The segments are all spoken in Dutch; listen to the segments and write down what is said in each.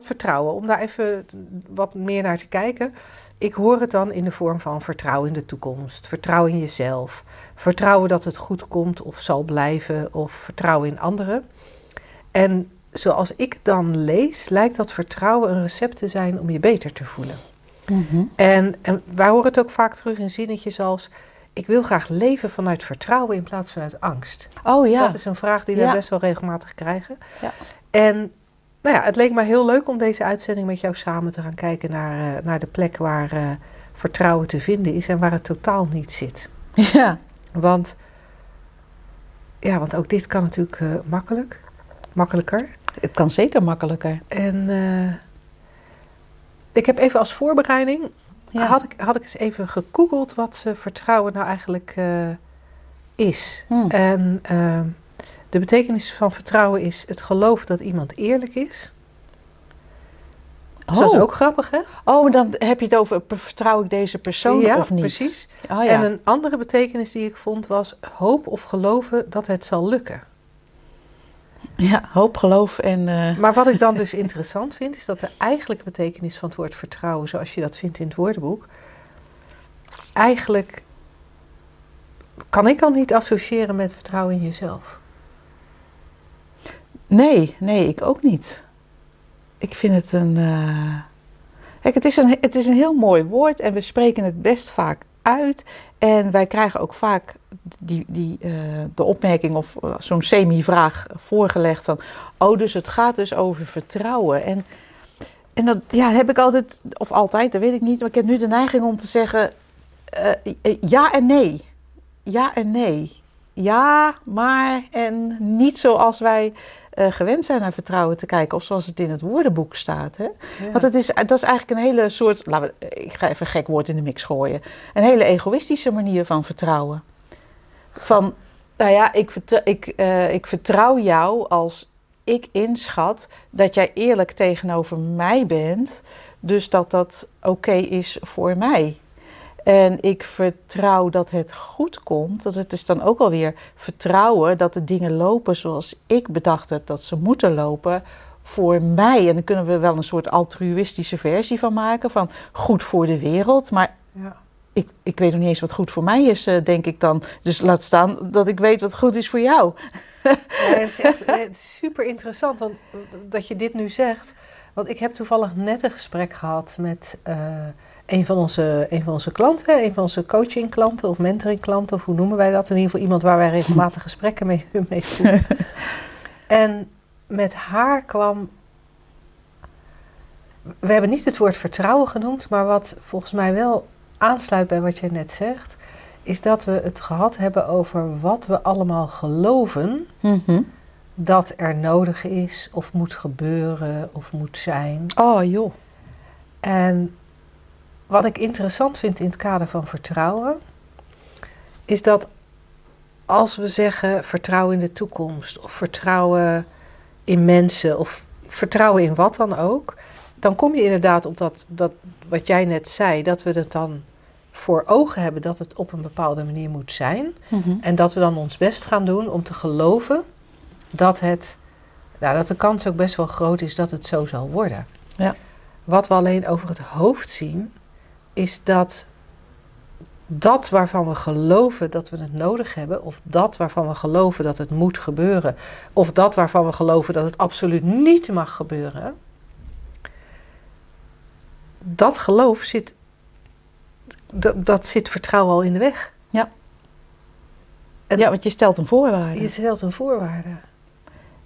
Vertrouwen, om daar even wat meer naar te kijken. Ik hoor het dan in de vorm van vertrouwen in de toekomst, vertrouwen in jezelf, vertrouwen dat het goed komt of zal blijven, of vertrouwen in anderen. En zoals ik dan lees, lijkt dat vertrouwen een recept te zijn om je beter te voelen. en, en wij horen het ook vaak terug in zinnetjes als: Ik wil graag leven vanuit vertrouwen in plaats van uit angst. Oh ja. Dat is een vraag die we Ja. best wel regelmatig krijgen. Ja. En nou ja, het leek me heel leuk om deze uitzending met jou samen te gaan kijken naar, eh, naar de plek waar eh, vertrouwen te vinden is en waar het totaal niet zit. Ja. Want, ja, want ook dit kan natuurlijk eh, makkelijk, makkelijker. Het kan zeker makkelijker. En ik heb even als voorbereiding, Ja. had, ik, had ik eens even gegoogeld wat vertrouwen nou eigenlijk is. Hm. En de betekenis van vertrouwen is het geloof dat iemand eerlijk is. Dus dat is Oh. ook grappig, hè? Oh, dan heb je het over vertrouw ik deze persoon ja, of niet? precies. Oh ja. En een andere betekenis die ik vond was hoop of geloven dat het zal lukken. Ja, hoop, geloof en... eh, Maar wat ik dan dus interessant vind, is dat de eigenlijke betekenis van het woord vertrouwen, zoals je dat vindt in het woordenboek, eigenlijk kan ik al niet associëren met vertrouwen in jezelf. Nee, nee, ik ook niet. Ik vind het een... eh, Kijk, het is een, het is een heel mooi woord en we spreken het best vaak uit. En wij krijgen ook vaak die, die, eh, de opmerking of eh, zo'n semi-vraag voorgelegd van... Oh, dus het gaat dus over vertrouwen. En, en dat ja, heb ik altijd, of altijd, dat weet ik niet. Maar ik heb nu de neiging om te zeggen ja en nee. Ja en nee. Ja, maar en niet zoals wij eh, gewend zijn naar vertrouwen te kijken. Of zoals het in het woordenboek staat. Hè? Want het is, dat is eigenlijk een hele soort, laten we, ik ga even een gek woord in de mix gooien. Een hele egoïstische manier van vertrouwen. Van, nou ja, ik, vertrouw, ik, eh, ik vertrouw jou als ik inschat dat jij eerlijk tegenover mij bent. Dus dat dat oké is voor mij. En ik vertrouw dat het goed komt. Dat het is dan ook alweer vertrouwen dat de dingen lopen zoals ik bedacht heb dat ze moeten lopen voor mij. En dan kunnen we wel een soort altruïstische versie van maken, van goed voor de wereld. Maar Ja. ik, ik weet nog niet eens wat goed voor mij is, eh, denk ik dan. Dus laat staan dat ik weet wat goed is voor jou. Ja, het is echt het is super interessant want, dat je dit nu zegt. Want ik heb toevallig net een gesprek gehad met eh, een, van onze, een van onze klanten, een van onze coachingklanten of mentoringklanten, of hoe noemen wij dat? In ieder geval iemand waar wij regelmatig gesprekken mee, mee voeren. en met haar kwam. We hebben niet het woord vertrouwen genoemd, maar wat volgens mij wel aansluit bij wat jij net zegt, is dat we het gehad hebben over wat we allemaal geloven dat er nodig is of moet gebeuren of moet zijn. Oh joh. En wat ik interessant vind in het kader van vertrouwen, is dat als we zeggen vertrouwen in de toekomst of vertrouwen in mensen of vertrouwen in wat dan ook, dan kom je inderdaad op dat, dat wat jij net zei, dat we het dan voor ogen hebben dat het op een bepaalde manier moet zijn. En dat we dan ons best gaan doen om te geloven dat het, nou, dat de kans ook best wel groot is dat het zo zal worden. Ja. Wat we alleen over het hoofd zien, is dat dat waarvan we geloven dat we het nodig hebben, of dat waarvan we geloven dat het moet gebeuren, of dat waarvan we geloven dat het absoluut niet mag gebeuren, dat geloof zit, dat, dat zit vertrouwen al in de weg. En- Ja, want je stelt een voorwaarde. Je stelt een voorwaarde.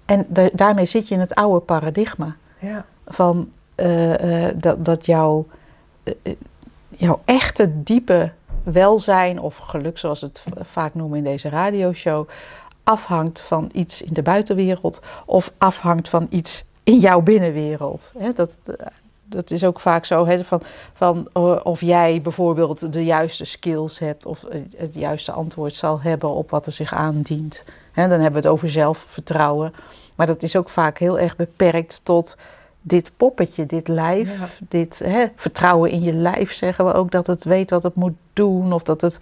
En da- daarmee zit je in het oude paradigma. Ja. van eh, eh, dat, dat jouw, eh, jouw echte diepe welzijn of geluk, zoals we het vaak noemen in deze radioshow, afhangt van iets in de buitenwereld of afhangt van iets in jouw binnenwereld. Dat, eh, dat is ook vaak zo, van, van eh, of jij bijvoorbeeld de juiste skills hebt of het juiste antwoord zal hebben op wat er zich aandient. Dan hebben we het over zelfvertrouwen. Maar dat is ook vaak heel erg beperkt tot dit poppetje, dit lijf, dit hè, vertrouwen in je lijf zeggen we ook dat het weet wat het moet doen of dat het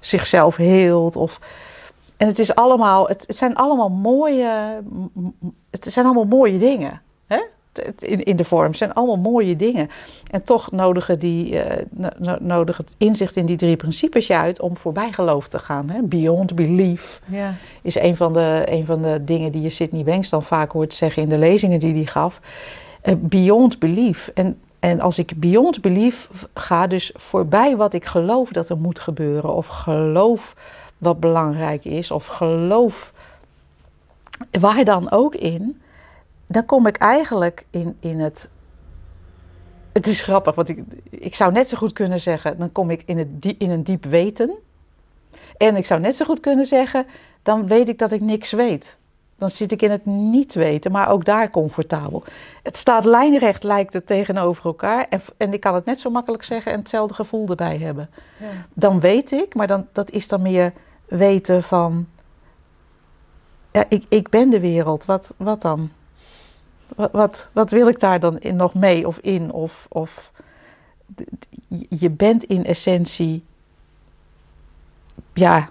zichzelf heelt. Of, en het, is allemaal, het, het zijn allemaal mooie, het zijn allemaal mooie dingen. Hè? In, in de vorm het zijn allemaal mooie dingen. En toch nodigen, die, uh, nodig het inzicht in die drie principes je uit om voorbij geloof te gaan. Hè? Beyond belief ja. is een van, de, een van de dingen die je Sidney Banks dan vaak hoort zeggen in de lezingen die hij gaf. Uh, beyond belief. En, en als ik beyond belief ga, dus voorbij wat ik geloof dat er moet gebeuren, of geloof wat belangrijk is, of geloof waar dan ook in, dan kom ik eigenlijk in, in het. Het is grappig, want ik, ik zou net zo goed kunnen zeggen, dan kom ik in, het, in een diep weten. En ik zou net zo goed kunnen zeggen, dan weet ik dat ik niks weet. Dan zit ik in het niet weten, maar ook daar comfortabel. Het staat lijnrecht, lijkt het tegenover elkaar. En, en ik kan het net zo makkelijk zeggen en hetzelfde gevoel erbij hebben. Ja. Dan weet ik, maar dan, dat is dan meer weten van. Ja, ik, ik ben de wereld. Wat, wat dan? Wat, wat, wat wil ik daar dan in, nog mee of in? Of, of je bent in essentie. Ja,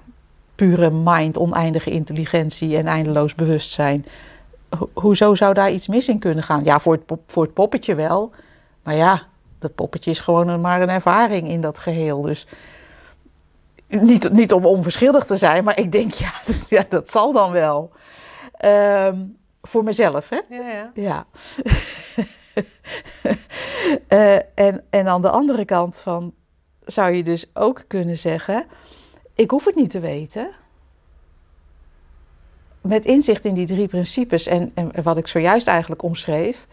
pure mind, oneindige intelligentie en eindeloos bewustzijn. hoezo zou daar iets mis in kunnen gaan? Ja, voor het, voor het poppetje wel. Maar ja, dat poppetje is gewoon maar een ervaring in dat geheel. Dus niet, niet om onverschillig te zijn, maar ik denk, ja, dat, ja, dat zal dan wel. Ehm, voor mezelf, hè? Ja, ja. ja. uh, en, en aan de andere kant van, zou je dus ook kunnen zeggen, ik hoef het niet te weten. Met inzicht in die drie principes en, en wat ik zojuist eigenlijk omschreef,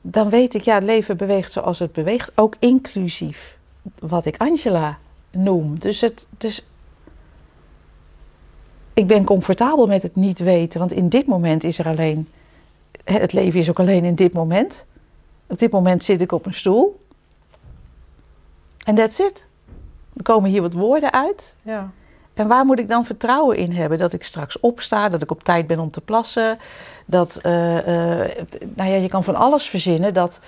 dan weet ik, ja, het leven beweegt zoals het beweegt, ook inclusief wat ik Angela noem. Dus, het, dus ik ben comfortabel met het niet weten, want in dit moment is er alleen, het leven is ook alleen in dit moment. Op dit moment zit ik op een stoel. En that's it. Er komen hier wat woorden uit. Ja. En waar moet ik dan vertrouwen in hebben? Dat ik straks opsta, dat ik op tijd ben om te plassen. Dat, uh, nou ja, je kan van alles verzinnen. Dat,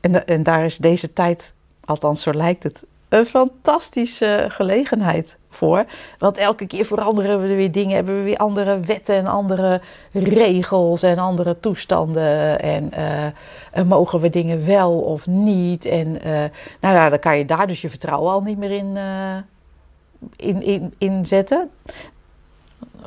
en, en daar is deze tijd, althans zo lijkt het, een fantastische gelegenheid voor. Want elke keer veranderen we weer dingen, hebben we weer andere wetten en andere regels en andere toestanden. En uh, mogen we dingen wel of niet? En uh, nou, nou, dan kan je daar dus je vertrouwen al niet meer in, uh, in, in, in zetten.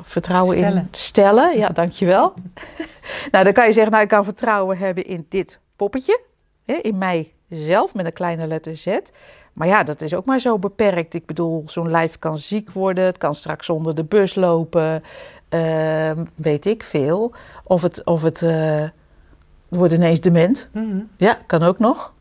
Vertrouwen stellen. in stellen, ja, dankjewel. nou, dan kan je zeggen, nou, ik kan vertrouwen hebben in dit poppetje, hè, in mijzelf met een kleine letter Z. Maar ja, dat is ook maar zo beperkt. Ik bedoel, zo'n lijf kan ziek worden, het kan straks onder de bus lopen, uh, weet ik veel. Of het, of het uh, wordt ineens dement. Mm -hmm. Ja, kan ook nog.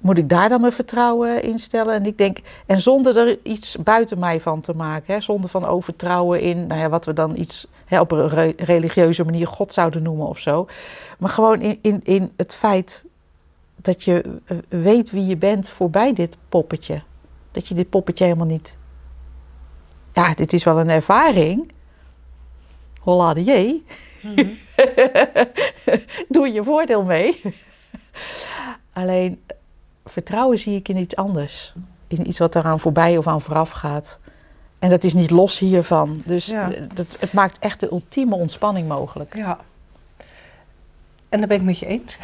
Moet ik daar dan mijn vertrouwen in stellen? En ik denk, en zonder er iets buiten mij van te maken, hè, zonder van overtrouwen in, nou ja, wat we dan iets hè, op een re religieuze manier God zouden noemen of zo. Maar gewoon in, in, in het feit dat je weet wie je bent voorbij dit poppetje. Dat je dit poppetje helemaal niet. Ja, dit is wel een ervaring. Holla de jee. Mm -hmm. Doe je voordeel mee. Alleen vertrouwen zie ik in iets anders. In iets wat eraan voorbij of aan vooraf gaat. En dat is niet los hiervan. Dus Ja. dat, het maakt echt de ultieme ontspanning mogelijk. Ja. En daar ben ik met je eens.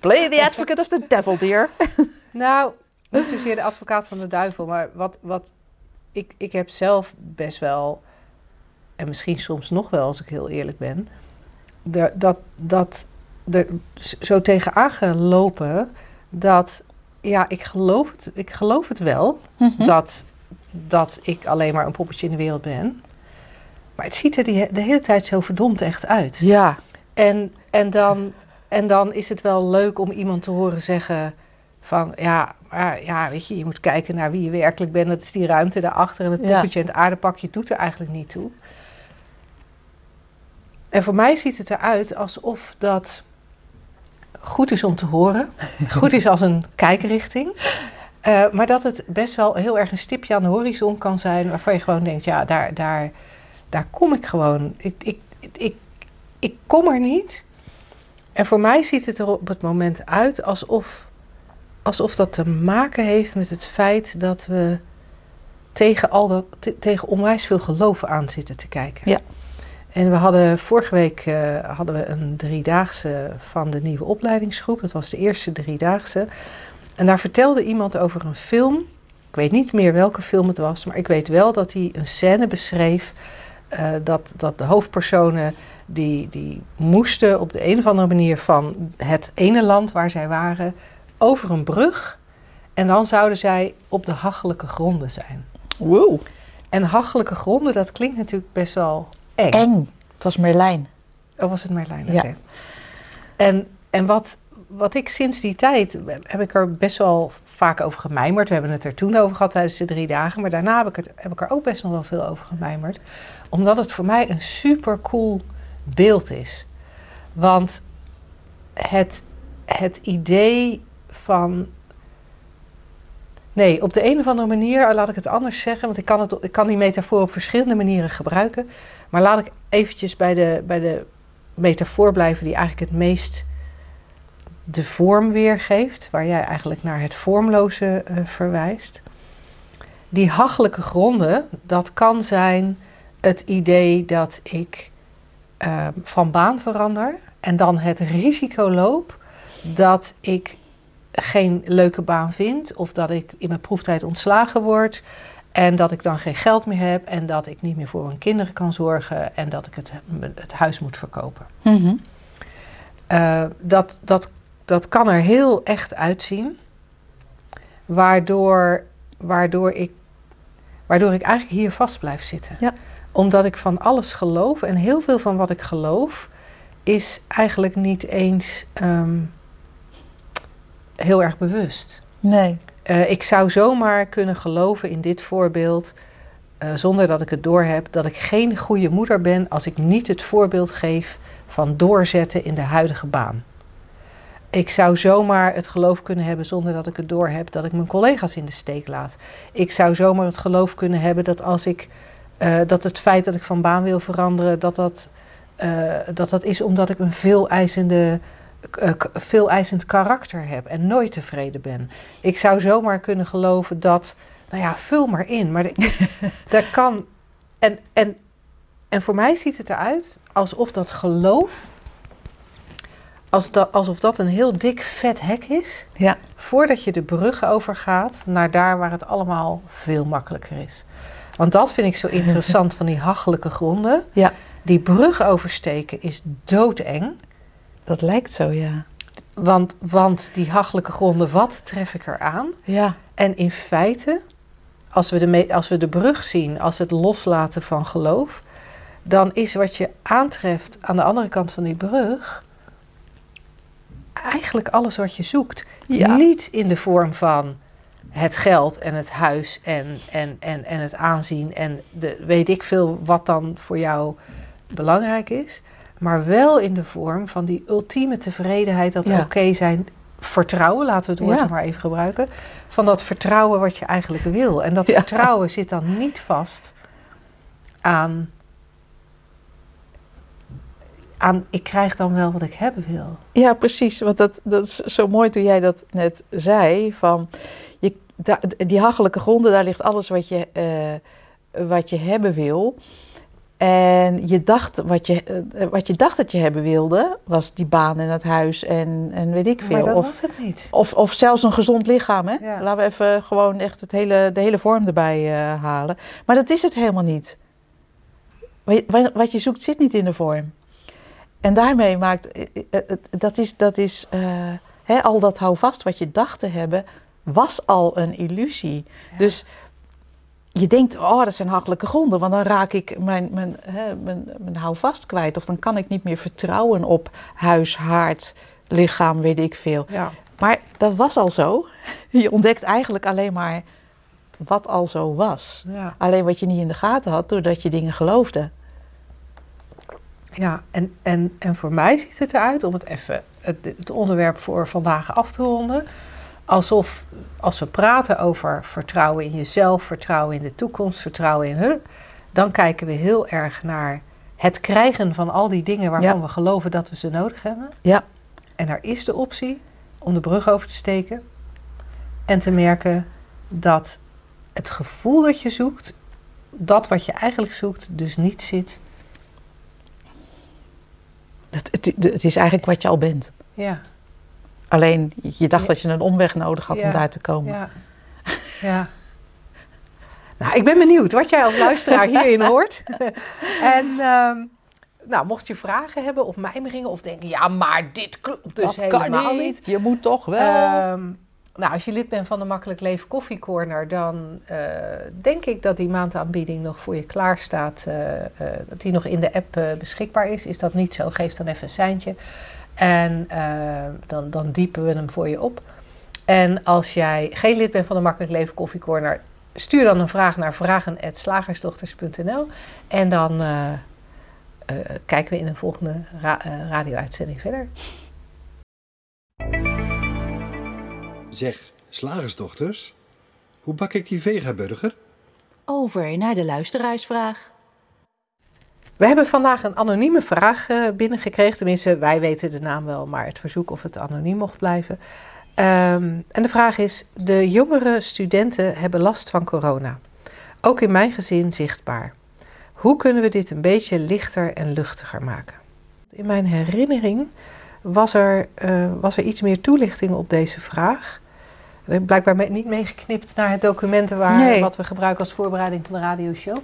Play the advocate of the devil, dear. Nou, niet zozeer de advocaat van de duivel, maar wat, wat ik, ik heb zelf best wel, en misschien soms nog wel als ik heel eerlijk ben, de, dat, dat er zo tegenaan gelopen dat, ja, ik geloof het, ik geloof het wel Mhm. dat, dat ik alleen maar een poppetje in de wereld ben. Maar het ziet er die, de hele tijd zo verdomd echt uit. Ja, En, en, dan, en dan is het wel leuk om iemand te horen zeggen van ja, maar ja, weet je, je moet kijken naar wie je werkelijk bent. Dat is die ruimte daarachter en het Ja. poppetje en het aardepakje doet er eigenlijk niet toe. En voor mij ziet het eruit alsof dat goed is om te horen. goed is als een kijkrichting. Eh, maar dat het best wel heel erg een stipje aan de horizon kan zijn. Waarvan je gewoon denkt, ja, daar, daar, daar kom ik gewoon. Ik, ik, ik, kom er niet. En voor mij ziet het er op het moment uit alsof, alsof dat te maken heeft met het feit dat we tegen, al dat, te- tegen onwijs veel geloven aan zitten te kijken. Ja. En we hadden vorige week eh, hadden we een driedaagse van de nieuwe opleidingsgroep. Dat was de eerste driedaagse. En daar vertelde iemand over een film. Ik weet niet meer welke film het was, maar ik weet wel dat hij een scène beschreef. eh, dat, dat de hoofdpersonen die, die moesten op de een of andere manier van het ene land waar zij waren over een brug. En dan zouden zij op de hachelijke gronden zijn. Wow. En hachelijke gronden, dat klinkt natuurlijk best wel eng. Eng. Het was Merlijn. Of was het Merlijn? Ja. Oké. En, en wat, wat ik sinds die tijd, heb ik er best wel vaak over gemijmerd. We hebben het er toen over gehad tijdens de drie dagen. Maar daarna heb ik, het, heb ik er ook best nog wel veel over gemijmerd. Omdat het voor mij een super cool beeld is. Want het, het idee van Nee, op de een of andere manier, laat ik het anders zeggen, want ik kan, het, ik kan die metafoor op verschillende manieren gebruiken. Maar laat ik eventjes bij de, bij de metafoor blijven die eigenlijk het meest de vorm weergeeft, waar jij eigenlijk naar het vormloze eh, verwijst. Die hachelijke gronden, dat kan zijn het idee dat ik eh, van baan verander en dan het risico loop dat ik geen leuke baan vind of dat ik in mijn proeftijd ontslagen word en dat ik dan geen geld meer heb en dat ik niet meer voor mijn kinderen kan zorgen en dat ik het, het huis moet verkopen. Mhm. Uh, dat, dat, dat kan er heel echt uitzien, waardoor, waardoor, ik, waardoor ik eigenlijk hier vast blijf zitten. Ja. Omdat ik van alles geloof en heel veel van wat ik geloof is eigenlijk niet eens um, heel erg bewust. Nee. Uh, ik zou zomaar kunnen geloven in dit voorbeeld, uh, zonder dat ik het doorheb, dat ik geen goede moeder ben als ik niet het voorbeeld geef van doorzetten in de huidige baan. Ik zou zomaar het geloof kunnen hebben zonder dat ik het doorheb dat ik mijn collega's in de steek laat. Ik zou zomaar het geloof kunnen hebben dat als ik uh, dat het feit dat ik van baan wil veranderen, dat dat, dat, dat is omdat ik een veel eisende uh, veel eisend karakter heb en nooit tevreden ben. Ik zou zomaar kunnen geloven dat, nou ja, vul maar in. Maar dat kan. En, en, en voor mij ziet het eruit alsof dat geloof, als dat, alsof dat een heel dik vet hek is. Ja. Voordat je de brug overgaat naar daar waar het allemaal veel makkelijker is. Want dat vind ik zo interessant van die hachelijke gronden. Ja. Die brug oversteken is doodeng. Dat lijkt zo, ja. Want, want die hachelijke gronden, wat tref ik eraan? Ja. En in feite, als we, de als we de brug zien, als het loslaten van geloof, dan is wat je aantreft aan de andere kant van die brug eigenlijk alles wat je zoekt. Ja. Niet in de vorm van het geld en het huis en, en, en, en het aanzien en de, weet ik veel wat dan voor jou belangrijk is maar wel in de vorm van die ultieme tevredenheid, dat Ja. oké zijn, vertrouwen, laten we het woord Ja. er maar even gebruiken, van dat vertrouwen wat je eigenlijk wil. En dat Ja. vertrouwen zit dan niet vast aan, aan, ik krijg dan wel wat ik hebben wil. Ja, precies. Want dat, dat is zo mooi toen jij dat net zei. Van je, die hachelijke gronden, daar ligt alles wat je, eh, wat je hebben wil. En je dacht, wat, je, eh, wat je dacht dat je hebben wilde, was die baan en het huis en, en weet ik veel. Maar dat of, was het niet. of, of zelfs een gezond lichaam. Hè? Ja. Laten we even gewoon echt het hele, de hele vorm erbij eh, halen. Maar dat is het helemaal niet. Wat je, wat je zoekt zit niet in de vorm. En daarmee maakt, eh, eh, het- dat is, dat is eh, hè, al dat houvast wat je dacht te hebben, was al een illusie. Ja. Dus je denkt, oh, dat zijn hachelijke gronden, want dan raak ik mijn, mijn, hè, mijn, mijn houvast kwijt. Of dan kan ik niet meer vertrouwen op huis, haard, lichaam, weet ik veel. Ja. Maar dat was al zo. Je ontdekt eigenlijk alleen maar wat al zo was. Ja. Alleen wat je niet in de gaten had, doordat je dingen geloofde. Ja, en, en, en voor mij ziet het eruit, om het even, het, het onderwerp voor vandaag af te ronden. Alsof als we praten over vertrouwen in jezelf, vertrouwen in de toekomst, vertrouwen in hun, dan kijken we heel erg naar het krijgen van al die dingen waarvan Ja. we geloven dat we ze nodig hebben. Ja. En er is de optie om de brug over te steken en te merken dat het gevoel dat je zoekt, dat wat je eigenlijk zoekt, dus niet zit. Het, het, het is eigenlijk wat je al bent. Ja, Alleen je dacht Ja. dat je een omweg nodig had Ja. om daar te komen. ja, ja. Nou, ik ben benieuwd wat jij als luisteraar hierin hoort. en ehm, nou, mocht je vragen hebben of mijmeringen of denken, ja, maar dit klopt dus dat kan helemaal niet. niet. Je moet toch wel. Ehm, nou, als je lid bent van de Makkelijk Leven Koffie Corner, dan eh, denk ik dat die maandaanbieding nog voor je klaar staat. eh, eh, dat die nog in de app beschikbaar is. Is dat niet zo, geef dan even een seintje. En dan, dan diepen we hem voor je op. En als jij geen lid bent van de Makkelijk Leven Koffie Corner, stuur dan een vraag naar vragen.slagersdochters.nl. En dan kijken we in een volgende ra- radio-uitzending verder. Zeg, slagersdochters, hoe bak ik die vegaburger? Over naar de luisteraarsvraag. We hebben vandaag een anonieme vraag eh, binnengekregen. Tenminste, wij weten de naam wel, maar het verzoek of het anoniem mocht blijven. Ehm, en de vraag is: De jongere studenten hebben last van corona. Ook in mijn gezin zichtbaar. Hoe kunnen we dit een beetje lichter en luchtiger maken? In mijn herinnering was er, eh, was er iets meer toelichting op deze vraag. Blijkbaar me- niet meegeknipt naar het documenten waar, Nee. wat we gebruiken als voorbereiding van de radioshow.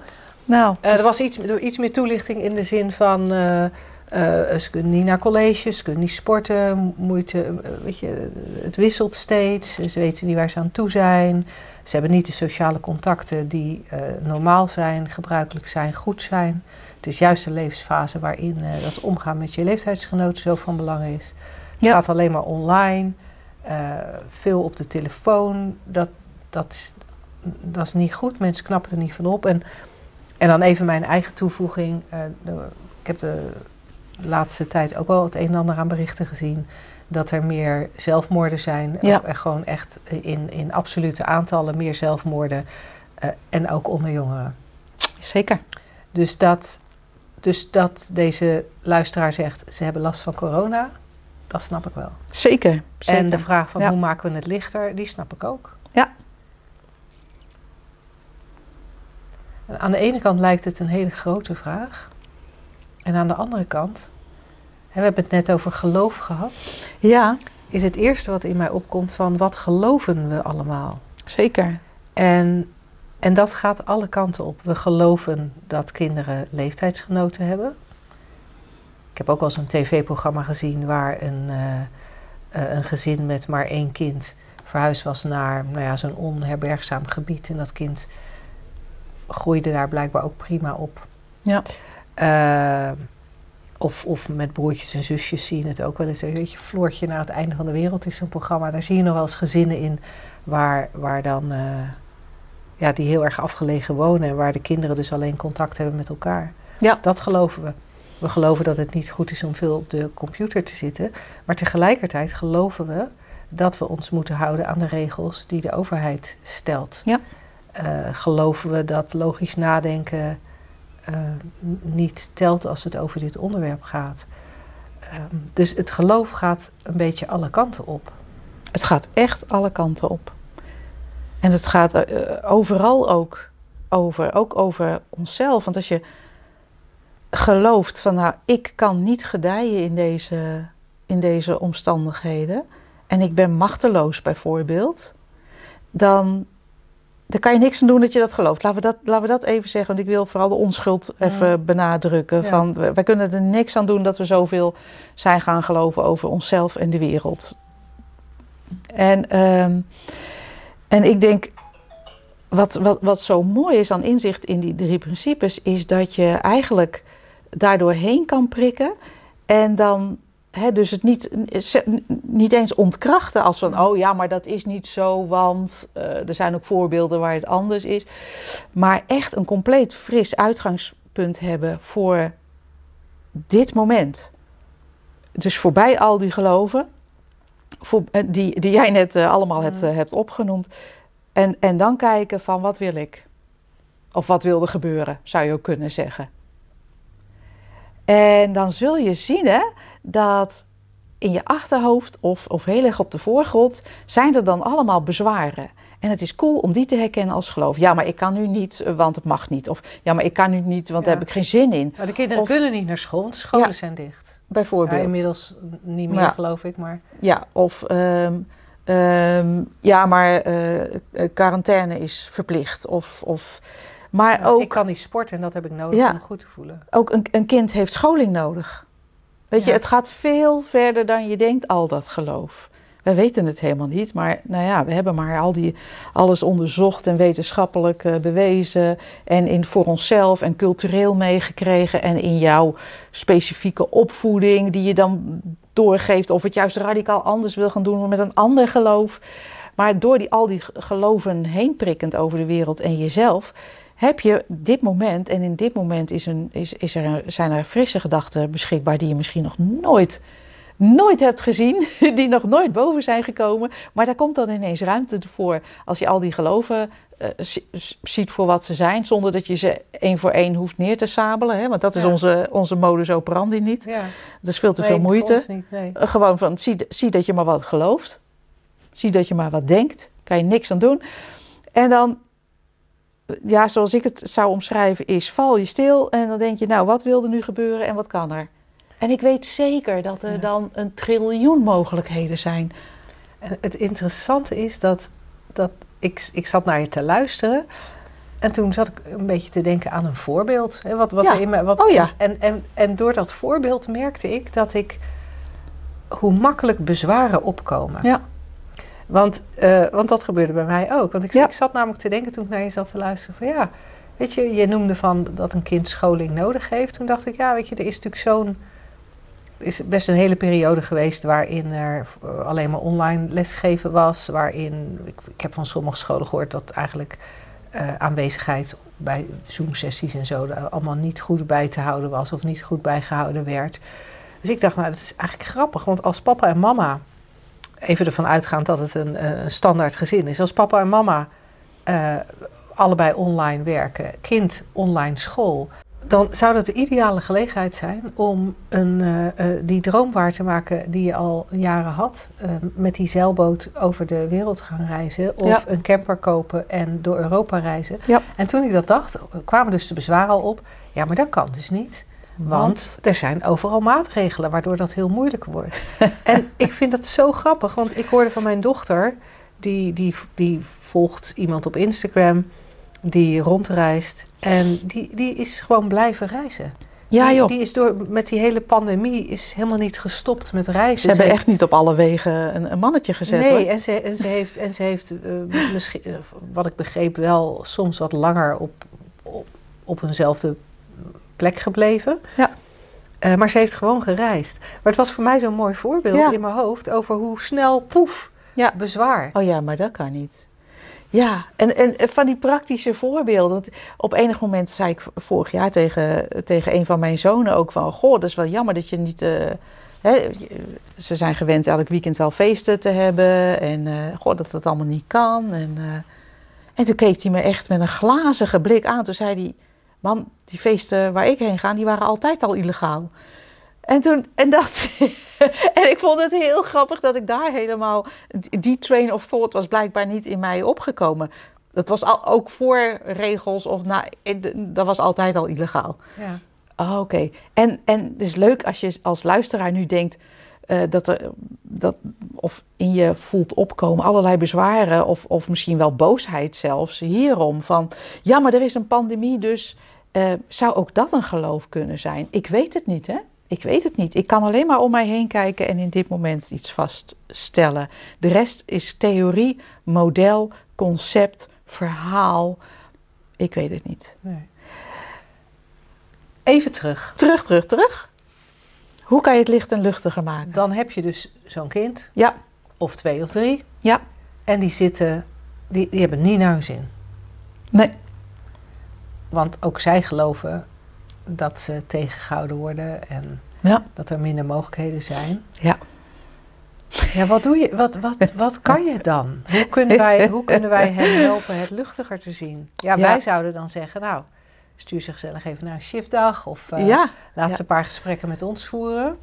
nou, Eh, er was iets, iets meer toelichting in de zin van... eh, eh, ze kunnen niet naar colleges, ze kunnen niet sporten, moeite, weet je, het wisselt steeds. Ze weten niet waar ze aan toe zijn. Ze hebben niet de sociale contacten die normaal zijn, gebruikelijk zijn, goed zijn. Het is juist de levensfase waarin dat omgaan met je leeftijdsgenoten zo van belang is. Het Ja. gaat alleen maar online, eh, veel op de telefoon. Dat, dat, is, dat is niet goed, mensen knappen er niet van op. En en dan even mijn eigen toevoeging. Eh, de- ik heb de laatste tijd ook wel het een en ander aan berichten gezien. Dat er meer zelfmoorden zijn. Ja. Eh, gewoon echt in, in absolute aantallen meer zelfmoorden. eh, en ook onder jongeren. zeker. Dus dat, dus dat deze luisteraar zegt, ze hebben last van corona. Dat snap ik wel. Zeker. zeker. En de vraag van Ja. hoe maken we het lichter, die snap ik ook. Ja. En Aan de ene kant lijkt het een hele grote vraag. En aan de andere kant, hè, we hebben het net over geloof gehad, Ja, is het eerste wat in mij opkomt van wat geloven we allemaal? zeker. En, en dat gaat alle kanten op. We geloven dat kinderen leeftijdsgenoten hebben. Ik heb ook wel eens een tv-programma gezien waar een, eh, eh, een gezin met maar één kind verhuisd was naar nou ja, zo'n onherbergzaam gebied. En dat kind groeide daar blijkbaar ook prima op. Ja. Eh, of, of met broertjes en zusjes zie je het ook wel eens. Weet je, Floortje naar het einde van de wereld is een programma. Daar zie je nog wel eens gezinnen in waar, waar dan, ja, die heel erg afgelegen wonen. En waar de kinderen dus alleen contact hebben met elkaar. Ja. Dat geloven we. We geloven dat het niet goed is om veel op de computer te zitten. Maar tegelijkertijd geloven we dat we ons moeten houden aan de regels die de overheid stelt. Ja. Eh, geloven we dat logisch nadenken eh, niet telt als het over dit onderwerp gaat. Ehm, dus het geloof gaat een beetje alle kanten op. Het gaat echt alle kanten op. En het gaat eh, overal ook over, ook over onszelf. Want als je gelooft van nou, ik kan niet gedijen in deze, in deze omstandigheden en ik ben machteloos bijvoorbeeld, dan, dan kan je niks aan doen dat je dat gelooft. Laten we dat, laten we dat even zeggen, want ik wil vooral de onschuld even Ja. benadrukken. Ja. Van, wij wij kunnen er niks aan doen dat we zoveel zijn gaan geloven over onszelf en de wereld. En, ehm, en ik denk, wat, wat, wat zo mooi is aan inzicht in die drie principes, is dat je eigenlijk daardoor heen kan prikken. En dan hè, dus het niet, niet eens ontkrachten als van, oh ja, maar dat is niet zo, want eh, er zijn ook voorbeelden waar het anders is. Maar echt een compleet fris uitgangspunt hebben voor dit moment. dus voorbij al die geloven, voor, eh, die, die jij net eh, allemaal hebt, hebt opgenoemd. En, en dan kijken van wat wil ik? Of wat wil er gebeuren, zou je ook kunnen zeggen. En dan zul je zien hè, dat in je achterhoofd of, of heel erg op de voorgrond zijn er dan allemaal bezwaren. En het is cool om die te herkennen als geloof. Ja, maar ik kan nu niet, want het mag niet. Of ja, maar ik kan nu niet, want daar Ja. heb ik geen zin in. Maar de kinderen Of- kunnen niet naar school, want de scholen Ja. zijn dicht. Ja, Bijvoorbeeld. inmiddels niet meer, Ja. geloof ik, maar... Ja, of ehm, ehm, ja, maar eh, eh, quarantaine is verplicht. Of, of, maar ook, Ik kan niet sporten en dat heb ik nodig Ja. om me goed te voelen. ook een, een kind heeft scholing nodig. Weet je, het gaat veel verder dan je denkt, al dat geloof. Wij weten het helemaal niet, maar nou ja, we hebben maar al die, alles onderzocht en wetenschappelijk eh, bewezen. En in, voor onszelf en cultureel meegekregen. En in jouw specifieke opvoeding die je dan doorgeeft. Of het juist radicaal anders wil gaan doen met een ander geloof. Maar door die, al die geloven heen prikkend over de wereld en jezelf, heb je dit moment, en in dit moment is een, is, is er, zijn er frisse gedachten beschikbaar die je misschien nog nooit, nooit hebt gezien, die nog nooit boven zijn gekomen. Maar daar komt dan ineens ruimte voor als je al die geloven eh, zi- ziet voor wat ze zijn, zonder dat je ze één voor één hoeft neer te sabelen. Hè? Want dat is Ja. onze, onze modus operandi niet. Ja. Dat is veel te Nee, veel niet, nee. Eh, Gewoon van, zie, zie dat je maar wat gelooft. Zie dat je maar wat denkt. Kan je niks aan doen. En dan, ja, zoals ik het zou omschrijven, is val je stil. En dan denk je, nou, wat wil er nu gebeuren en wat kan er? En ik weet zeker dat er Ja. dan een triljoen mogelijkheden zijn. En het interessante is dat, dat ik, ik zat naar je te luisteren. En toen zat ik een beetje te denken aan een voorbeeld. Hè, wat, wat Ja. in me, wat, Oh ja. en, en, en door dat voorbeeld merkte ik dat ik hoe makkelijk bezwaren opkomen. Ja. Want, eh, want dat gebeurde bij mij ook. Want ik, Ja. ik zat namelijk te denken toen ik naar je zat te luisteren van ja, weet je, je noemde van dat een kind scholing nodig heeft. Toen dacht ik, ja, weet je, er is natuurlijk zo'n is best een hele periode geweest waarin er eh, alleen maar online lesgeven was. Waarin, ik, ik heb van sommige scholen gehoord dat eigenlijk eh, aanwezigheid bij Zoom-sessies en zo allemaal niet goed bij te houden was of niet goed bijgehouden werd. Dus ik dacht, nou, dat is eigenlijk grappig, want als papa en mama, even ervan uitgaand dat het een, eh, een standaard gezin is, als papa en mama eh, allebei online werken, kind online school, dan zou dat de ideale gelegenheid zijn om een, eh, die droom waar te maken die je al jaren had. met die zeilboot over de wereld gaan reizen. Of Ja. een camper kopen en door Europa reizen. Ja. En toen ik dat dacht, kwamen dus de bezwaren al op. Ja, maar dat kan dus niet. Want er zijn overal maatregelen waardoor dat heel moeilijk wordt. en ik vind dat zo grappig, want ik hoorde van mijn dochter, die, die, die volgt iemand op Instagram, die rondreist. En die, die is gewoon blijven reizen. Ja, die, joh. die is door, met die hele pandemie is helemaal niet gestopt met reizen. Ze hebben Ze echt niet op alle wegen een, een mannetje gezet. Nee, hoor. en ze, en ze heeft, en ze heeft eh, misschien, eh, wat ik begreep, wel soms wat langer op, op, op eenzelfde plek gebleven. Ja. Eh, maar ze heeft gewoon gereisd. Maar het was voor mij zo'n mooi voorbeeld Ja. in mijn hoofd over hoe snel, poef, Ja. bezwaar. Oh ja, maar dat kan niet. Ja, en, en van die praktische voorbeelden. Want op enig moment zei ik vorig jaar tegen, tegen een van mijn zonen ook van... Goh, dat is wel jammer dat je niet... eh, hè, ze zijn gewend elk weekend wel feesten te hebben. En eh, goh, dat dat allemaal niet kan. En, en toen keek hij me echt met een glazige blik aan. Toen zei hij... Mam, die feesten waar ik heen ga, die waren altijd al illegaal. En toen, en dat, en ik vond het heel grappig dat ik daar helemaal, die train of thought was blijkbaar niet in mij opgekomen. Dat was al, ook voor regels of na, dat was altijd al illegaal. Ja. Oh, Oké. En, en het is leuk als je als luisteraar nu denkt eh, dat er, dat, of in je voelt opkomen allerlei bezwaren of, of misschien wel boosheid zelfs hierom. Van ja, maar er is een pandemie, dus eh, zou ook dat een geloof kunnen zijn? Ik weet het niet, hè? Ik weet het niet. Ik kan alleen maar om mij heen kijken en in dit moment iets vaststellen. De rest is theorie, model, concept, verhaal. Ik weet het niet. Nee. Even terug. Terug, terug, terug. Hoe kan je het licht en luchtiger maken? Dan heb je dus zo'n kind, Ja, of twee of drie. Ja. En die zitten, die, die hebben niet naar hun zin. nee. Want ook zij geloven dat ze tegengehouden worden. En Ja. Dat er minder mogelijkheden zijn. Ja. Ja, wat doe je? Wat, wat, wat kan je dan? Hoe kunnen, wij, hoe kunnen wij hem helpen het luchtiger te zien? Ja, Ja. wij zouden dan zeggen, nou, stuur ze gezellig even naar een shiftdag. Of eh, ja, laat ja. ze een paar gesprekken met ons voeren.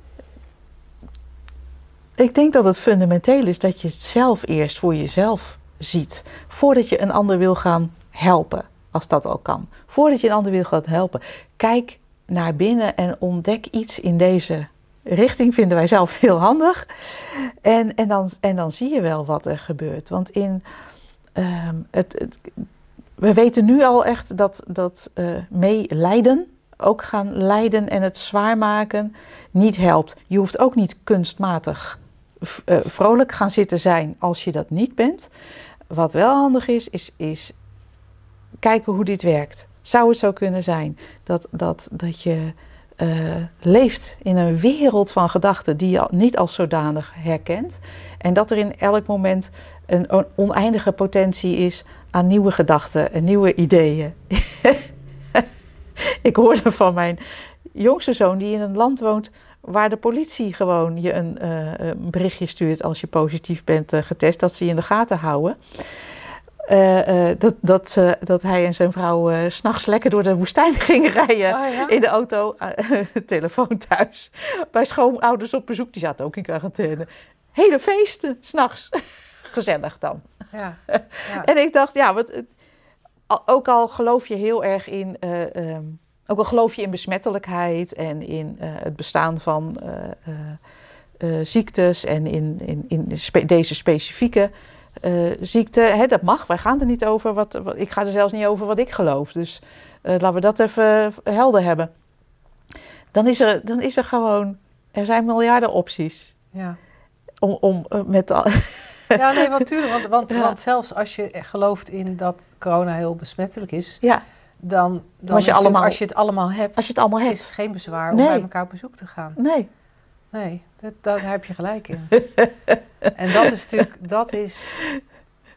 ik denk dat het fundamenteel is dat je het zelf eerst voor jezelf ziet. Voordat je een ander wil gaan helpen, als dat ook kan. Voordat je een ander wil gaan helpen. Kijk naar binnen en ontdek iets in deze richting. Vinden wij zelf heel handig. En, en, dan, en dan zie je wel wat er gebeurt. Want in ehm, het, het- we weten nu al echt dat, dat eh meelijden, ook gaan lijden en het zwaar maken, niet helpt. Je hoeft ook niet kunstmatig eh, vrolijk gaan zitten zijn als je dat niet bent. Wat wel handig is, is, is kijken hoe dit werkt. Zou het zo kunnen zijn dat, dat, dat je eh, leeft in een wereld van gedachten die je niet als zodanig herkent. En dat er in elk moment een on- oneindige potentie is aan nieuwe gedachten en nieuwe ideeën. Ik hoorde van mijn jongste zoon die in een land woont waar de politie gewoon je een, eh, een berichtje stuurt als je positief bent eh, getest, dat ze je in de gaten houden. Eh, dat, dat, dat hij en zijn vrouw s s'nachts lekker door de woestijn gingen rijden Oh, ja? in de auto, eh, telefoon thuis. Bij schoonouders op bezoek, die zaten ook in quarantaine. Hele feesten, s'nachts. Gezellig dan. Ja. ja. En ik dacht, ja, wat, ook al geloof je heel erg in, eh, ehm, ook al geloof je in besmettelijkheid en in eh, het bestaan van eh, ziektes en in, in, in spe- deze specifieke ziekte, hè, dat mag. Wij gaan er niet over. Wat, wat- ik ga er zelfs niet over wat ik geloof. Dus laten we dat even helder hebben. Dan is er, dan is er gewoon, er zijn miljarden opties ja. om, om met al- Ja, nee, want tuurlijk. Want, want, Ja. want zelfs als je gelooft in dat corona heel besmettelijk is, ja, dan, dan als je is het allemaal- als je het allemaal hebt, als je het allemaal is hebt. het geen bezwaar om bij elkaar op bezoek te gaan. Nee. Nee, dat, daar heb je gelijk in. en dat is natuurlijk, dat is,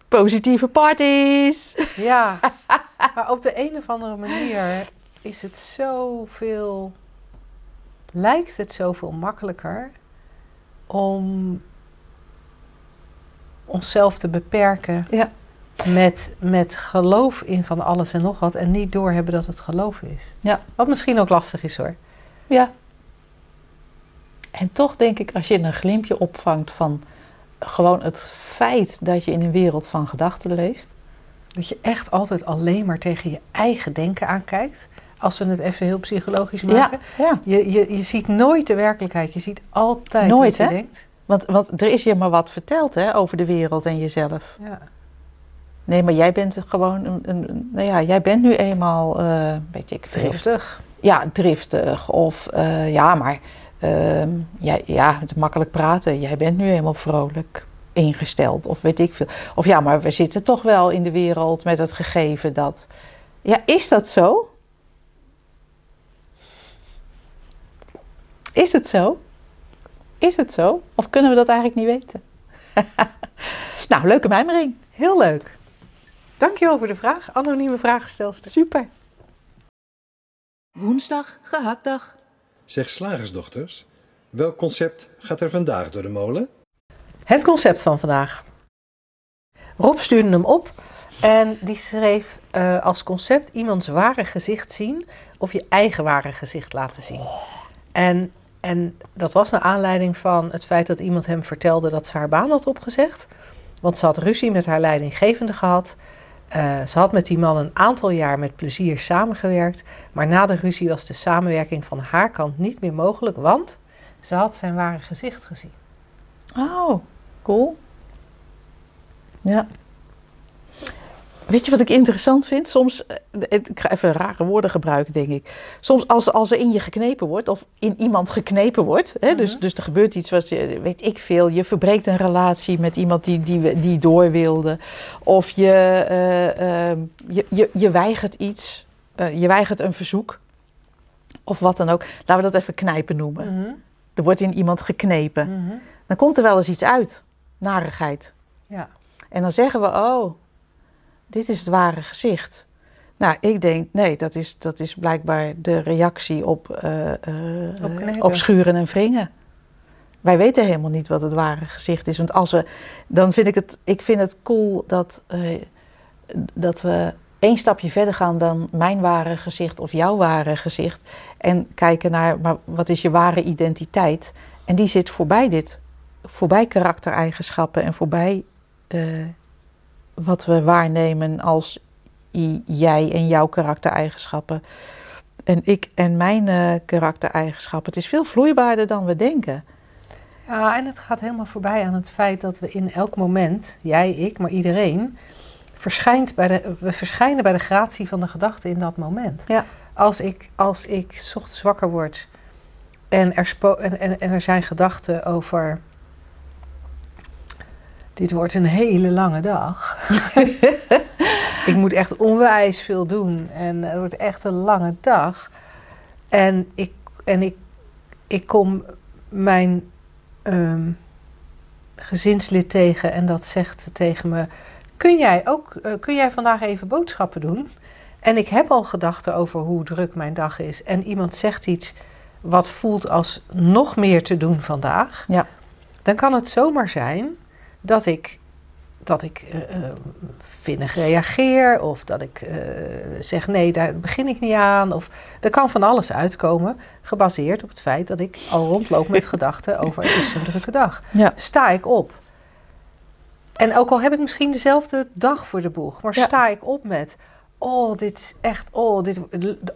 Positieve parties. ja. Maar op de een of andere manier is het zoveel, lijkt het zoveel makkelijker om onszelf te beperken Ja. met, met geloof in van alles en nog wat en niet doorhebben dat het geloof is. Ja. Wat misschien ook lastig is hoor. Ja. En toch denk ik, als je een glimpje opvangt van gewoon het feit dat je in een wereld van gedachten leeft. Dat je echt altijd alleen maar tegen je eigen denken aankijkt. Als we het even heel psychologisch maken. ja. Je, je, je ziet nooit de werkelijkheid. Je ziet altijd Nooit, wat je hè? denkt. Want, want er is je maar wat verteld hè, over de wereld en jezelf. Ja. Nee, maar jij bent gewoon een, een, nou ja, jij bent nu eenmaal, eh, weet ik. Driftig. Ja, driftig. Of eh, ja, maar ehm, ja, ja, het makkelijk praten. Jij bent nu helemaal vrolijk ingesteld. Of weet ik veel. Of ja, maar we zitten toch wel in de wereld met het gegeven dat. Ja, is dat zo? Is het zo? Is het zo? Of kunnen we dat eigenlijk niet weten? nou, leuke mijmering. Heel leuk. Dankjewel voor de vraag. Anonieme vraagstelster. Super. Woensdag, gehaktdag. Zeg slagersdochters, welk concept gaat er vandaag door de molen? Het concept van vandaag. Rob stuurde hem op en die schreef eh, als concept iemands ware gezicht zien of je eigen ware gezicht laten zien. En, en dat was naar aanleiding van het feit dat iemand hem vertelde dat ze haar baan had opgezegd. Want ze had ruzie met haar leidinggevende gehad. Eh, ze had met die man een aantal jaar met plezier samengewerkt. Maar na de ruzie was de samenwerking van haar kant niet meer mogelijk, want ze had zijn ware gezicht gezien. Oh, cool. Ja. Weet je wat ik interessant vind? Soms, eh, ik ga even rare woorden gebruiken, denk ik. Soms als, als er in je geknepen wordt, of in iemand geknepen wordt, hè, dus, Mhm. dus er gebeurt iets wat je, weet ik veel, je verbreekt een relatie met iemand die, die, die door wilde, of je, eh, ehm, je, je, je weigert iets, eh, je weigert een verzoek, of wat dan ook. Laten we dat even knijpen noemen. Er wordt in iemand geknepen Mhm. dan komt er wel eens iets uit. Narigheid. Ja. En dan zeggen we, oh, dit is het ware gezicht. Nou, ik denk, nee, dat is, dat is blijkbaar de reactie op, eh, eh, Op schuren en wringen. Wij weten helemaal niet wat het ware gezicht is. Want als we, dan vind ik het, ik vind het cool dat, eh, dat we één stapje verder gaan dan mijn ware gezicht of jouw ware gezicht. En kijken naar, maar wat is je ware identiteit? En die zit voorbij dit, voorbij karaktereigenschappen en voorbij wat we waarnemen als jij en jouw karaktereigenschappen. En ik en mijn eh, karaktereigenschappen. Het is veel vloeibaarder dan we denken. Ja, en het gaat helemaal voorbij aan het feit dat we in elk moment, jij, ik, maar iedereen, verschijnt bij de, we verschijnen bij de gratie van de gedachte in dat moment. Ja. Als ik, als ik ochtends wakker word en er, spo en, en, en er zijn gedachten over. Dit wordt een hele lange dag. ik moet echt onwijs veel doen en het wordt echt een lange dag. En ik, en ik, ik kom mijn ehm, gezinslid tegen en dat zegt tegen me: Kun jij ook eh, kun jij vandaag even boodschappen doen? En ik heb al gedachten over hoe druk mijn dag is. En iemand zegt iets wat voelt als nog meer te doen vandaag. Ja. Dan kan het zomaar zijn dat ik, dat ik eh, vinnig reageer. Of dat ik eh, zeg nee, daar begin ik niet aan. Of er kan van alles uitkomen. Gebaseerd op het feit dat ik al rondloop met gedachten over het is een drukke dag. Ja. Sta ik op. En ook al heb ik misschien dezelfde dag voor de boeg. Maar Ja. sta ik op met... Oh, dit is echt... Oh, dit,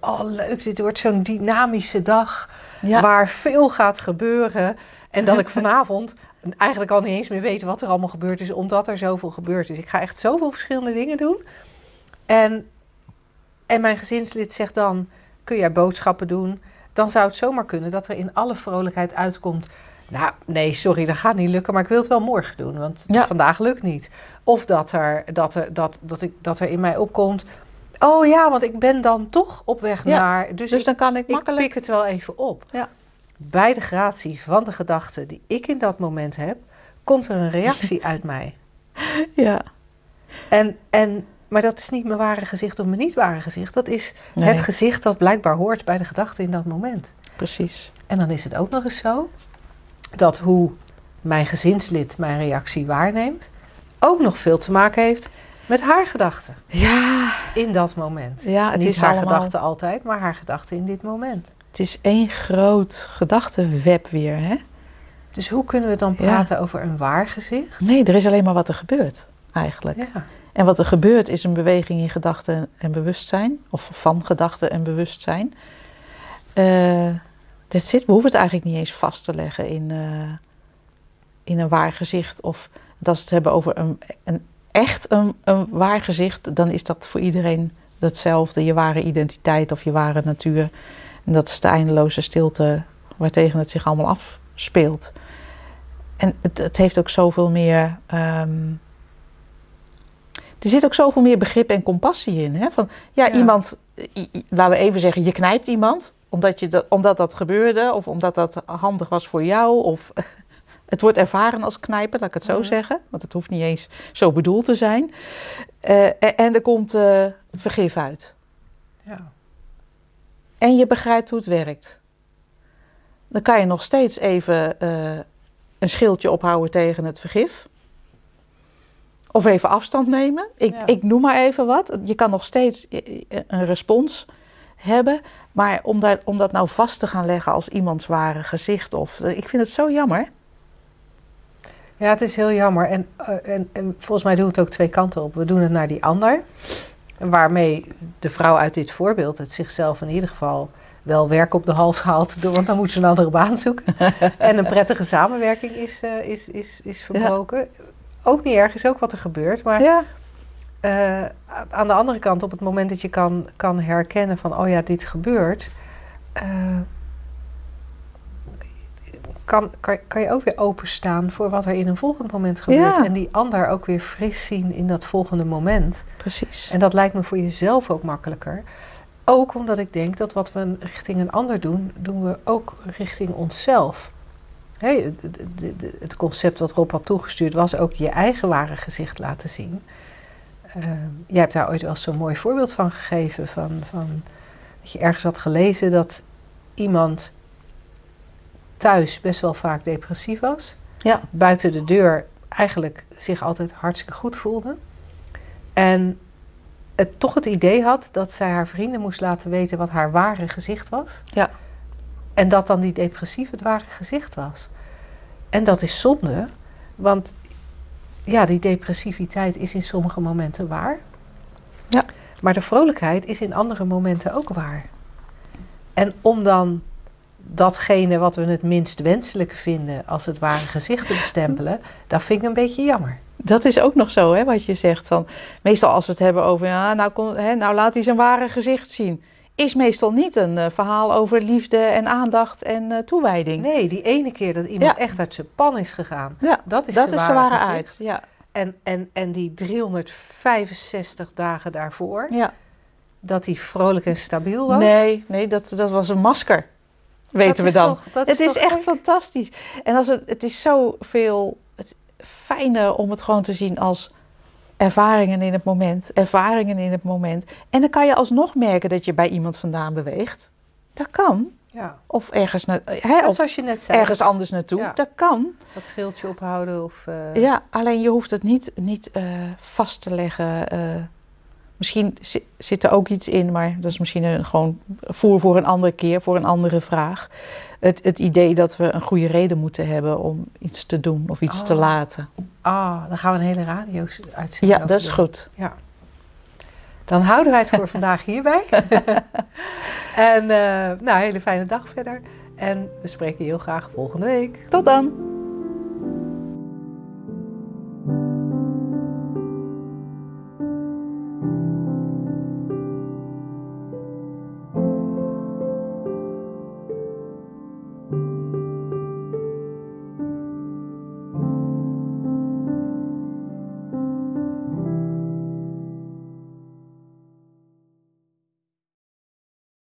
oh leuk. Dit wordt zo'n dynamische dag. Ja. Waar veel gaat gebeuren. En dat ik vanavond eigenlijk al niet eens meer weet wat er allemaal gebeurd is. Omdat er zoveel gebeurd is. Ik ga echt zoveel verschillende dingen doen. En, en mijn gezinslid zegt dan... Kun jij boodschappen doen? Dan zou het zomaar kunnen dat er in alle vrolijkheid uitkomt... Nou, nee, sorry, dat gaat niet lukken, maar ik wil het wel morgen doen, want Ja. vandaag lukt niet. Of dat er, dat, er, dat, dat, ik, dat er in mij opkomt, oh ja, want ik ben dan toch op weg Ja, naar... Dus, Dus ik, dan kan ik ik makkelijk. pik het wel even op. Ja. Bij de gratie van de gedachte die ik in dat moment heb, komt er een reactie uit mij. Ja. En, en, maar dat is niet mijn ware gezicht of mijn niet ware gezicht. Dat is Nee. het gezicht dat blijkbaar hoort bij de gedachte in dat moment. Precies. En dan is het ook nog eens zo dat hoe mijn gezinslid mijn reactie waarneemt, ook nog veel te maken heeft met haar gedachten Ja, in dat moment. ja het Niet is haar allemaal. gedachten altijd, maar haar gedachten in dit moment. Het is één groot gedachtenweb weer, hè? Dus hoe kunnen we dan Ja. praten over een waar gezicht? Nee, er is alleen maar wat er gebeurt, eigenlijk. Ja, En wat er gebeurt is een beweging in gedachten en bewustzijn, of van gedachten en bewustzijn. Eh dit zit, we hoeven het eigenlijk niet eens vast te leggen in, eh, in een waar gezicht. Of als we het hebben over een, een echt een, een waar gezicht, dan is dat voor iedereen hetzelfde. Je ware identiteit of je ware natuur. En dat is de eindeloze stilte waartegen het zich allemaal afspeelt. En het, het heeft ook zoveel meer. ehm, er zit ook zoveel meer begrip en compassie in. Hè? Van, ja, Ja. iemand, i- i- laten we even zeggen, je knijpt iemand omdat, je dat, omdat dat gebeurde, of omdat dat handig was voor jou, of het wordt ervaren als knijpen, laat ik het zo zeggen, want het hoeft niet eens zo bedoeld te zijn. Eh, en, en er komt eh, vergif uit. En je begrijpt hoe het werkt. Dan kan je nog steeds even eh, een schildje ophouden tegen het vergif. Of even afstand nemen. Ik, Ja. ik noem maar even wat. Je kan nog steeds eh, een respons hebben. Maar om, daar, om dat nou vast te gaan leggen als iemands ware gezicht. Of, eh, ik vind het zo jammer. ja, het is heel jammer. En, eh, en, en volgens mij doen we het ook twee kanten op. We doen het naar die ander, waarmee de vrouw uit dit voorbeeld het zichzelf in ieder geval wel werk op de hals haalt, want dan moet ze een andere baan zoeken. en een prettige samenwerking is, eh, is, is, is verbroken. Ook niet erg, is ook wat er gebeurt. Maar Ja, eh, aan de andere kant, op het moment dat je kan, kan herkennen van, oh ja, dit gebeurt, eh, kan, kan, kan je ook weer openstaan voor wat er in een volgend moment gebeurt. Ja. En die ander ook weer fris zien in dat volgende moment. precies. En dat lijkt me voor jezelf ook makkelijker. Ook omdat ik denk dat wat we richting een ander doen, doen we ook richting onszelf. Het- concept wat Rob had toegestuurd was ook je eigen ware gezicht laten zien. eh, jij hebt daar ooit wel zo'n mooi voorbeeld van gegeven. Van, van, dat je ergens had gelezen dat iemand thuis best wel vaak depressief was. Ja. Buiten de deur eigenlijk zich altijd hartstikke goed voelde. En het toch het idee had dat zij haar vrienden moest laten weten wat haar ware gezicht was. Ja. En dat dan die depressief het ware gezicht was. En dat is zonde, want ja, die depressiviteit is in sommige momenten waar. Ja. Maar de vrolijkheid is in andere momenten ook waar. En om dan datgene wat we het minst wenselijke vinden als het ware gezicht te bestempelen, dat vind ik een beetje jammer. Dat is ook nog zo, hè, wat je zegt. Van, meestal als we het hebben over, ja, nou, kom, hè, nou laat hij zijn ware gezicht zien. Is meestal niet een eh, verhaal over liefde en aandacht en eh, toewijding. Nee, die ene keer dat iemand Ja. echt uit zijn pan is gegaan, Ja, dat is dat zijn ware ware uit. Ja, En, en, en die 365 dagen daarvoor, ja. dat hij vrolijk en stabiel was. Nee, nee dat, dat was een masker. Weten Dat we dan. toch- het is echt fantastisch. En als het, het is zoveel het fijner om het gewoon te zien als ervaringen in het moment. Ervaringen in het moment. En dan kan je alsnog merken dat je bij iemand vandaan beweegt. Dat kan. Ja. Of ergens, na, hè, of zoals je net zei. ergens anders naartoe. Ja. Dat kan. Dat schildje ophouden of... eh, Ja, alleen je hoeft het niet, niet eh, vast te leggen. eh. Misschien zi- zit er ook iets in, maar dat is misschien een, gewoon voer voor een andere keer, voor een andere vraag. Het, het idee dat we een goede reden moeten hebben om iets te doen of iets te Oh. laten. Ah, dan gaan we een hele radio-uitzending Ja, over dat is doen. goed. Dan houden wij het voor vandaag hierbij. en eh, nou, hele fijne dag verder. En we spreken je heel graag volgende week. Tot dan!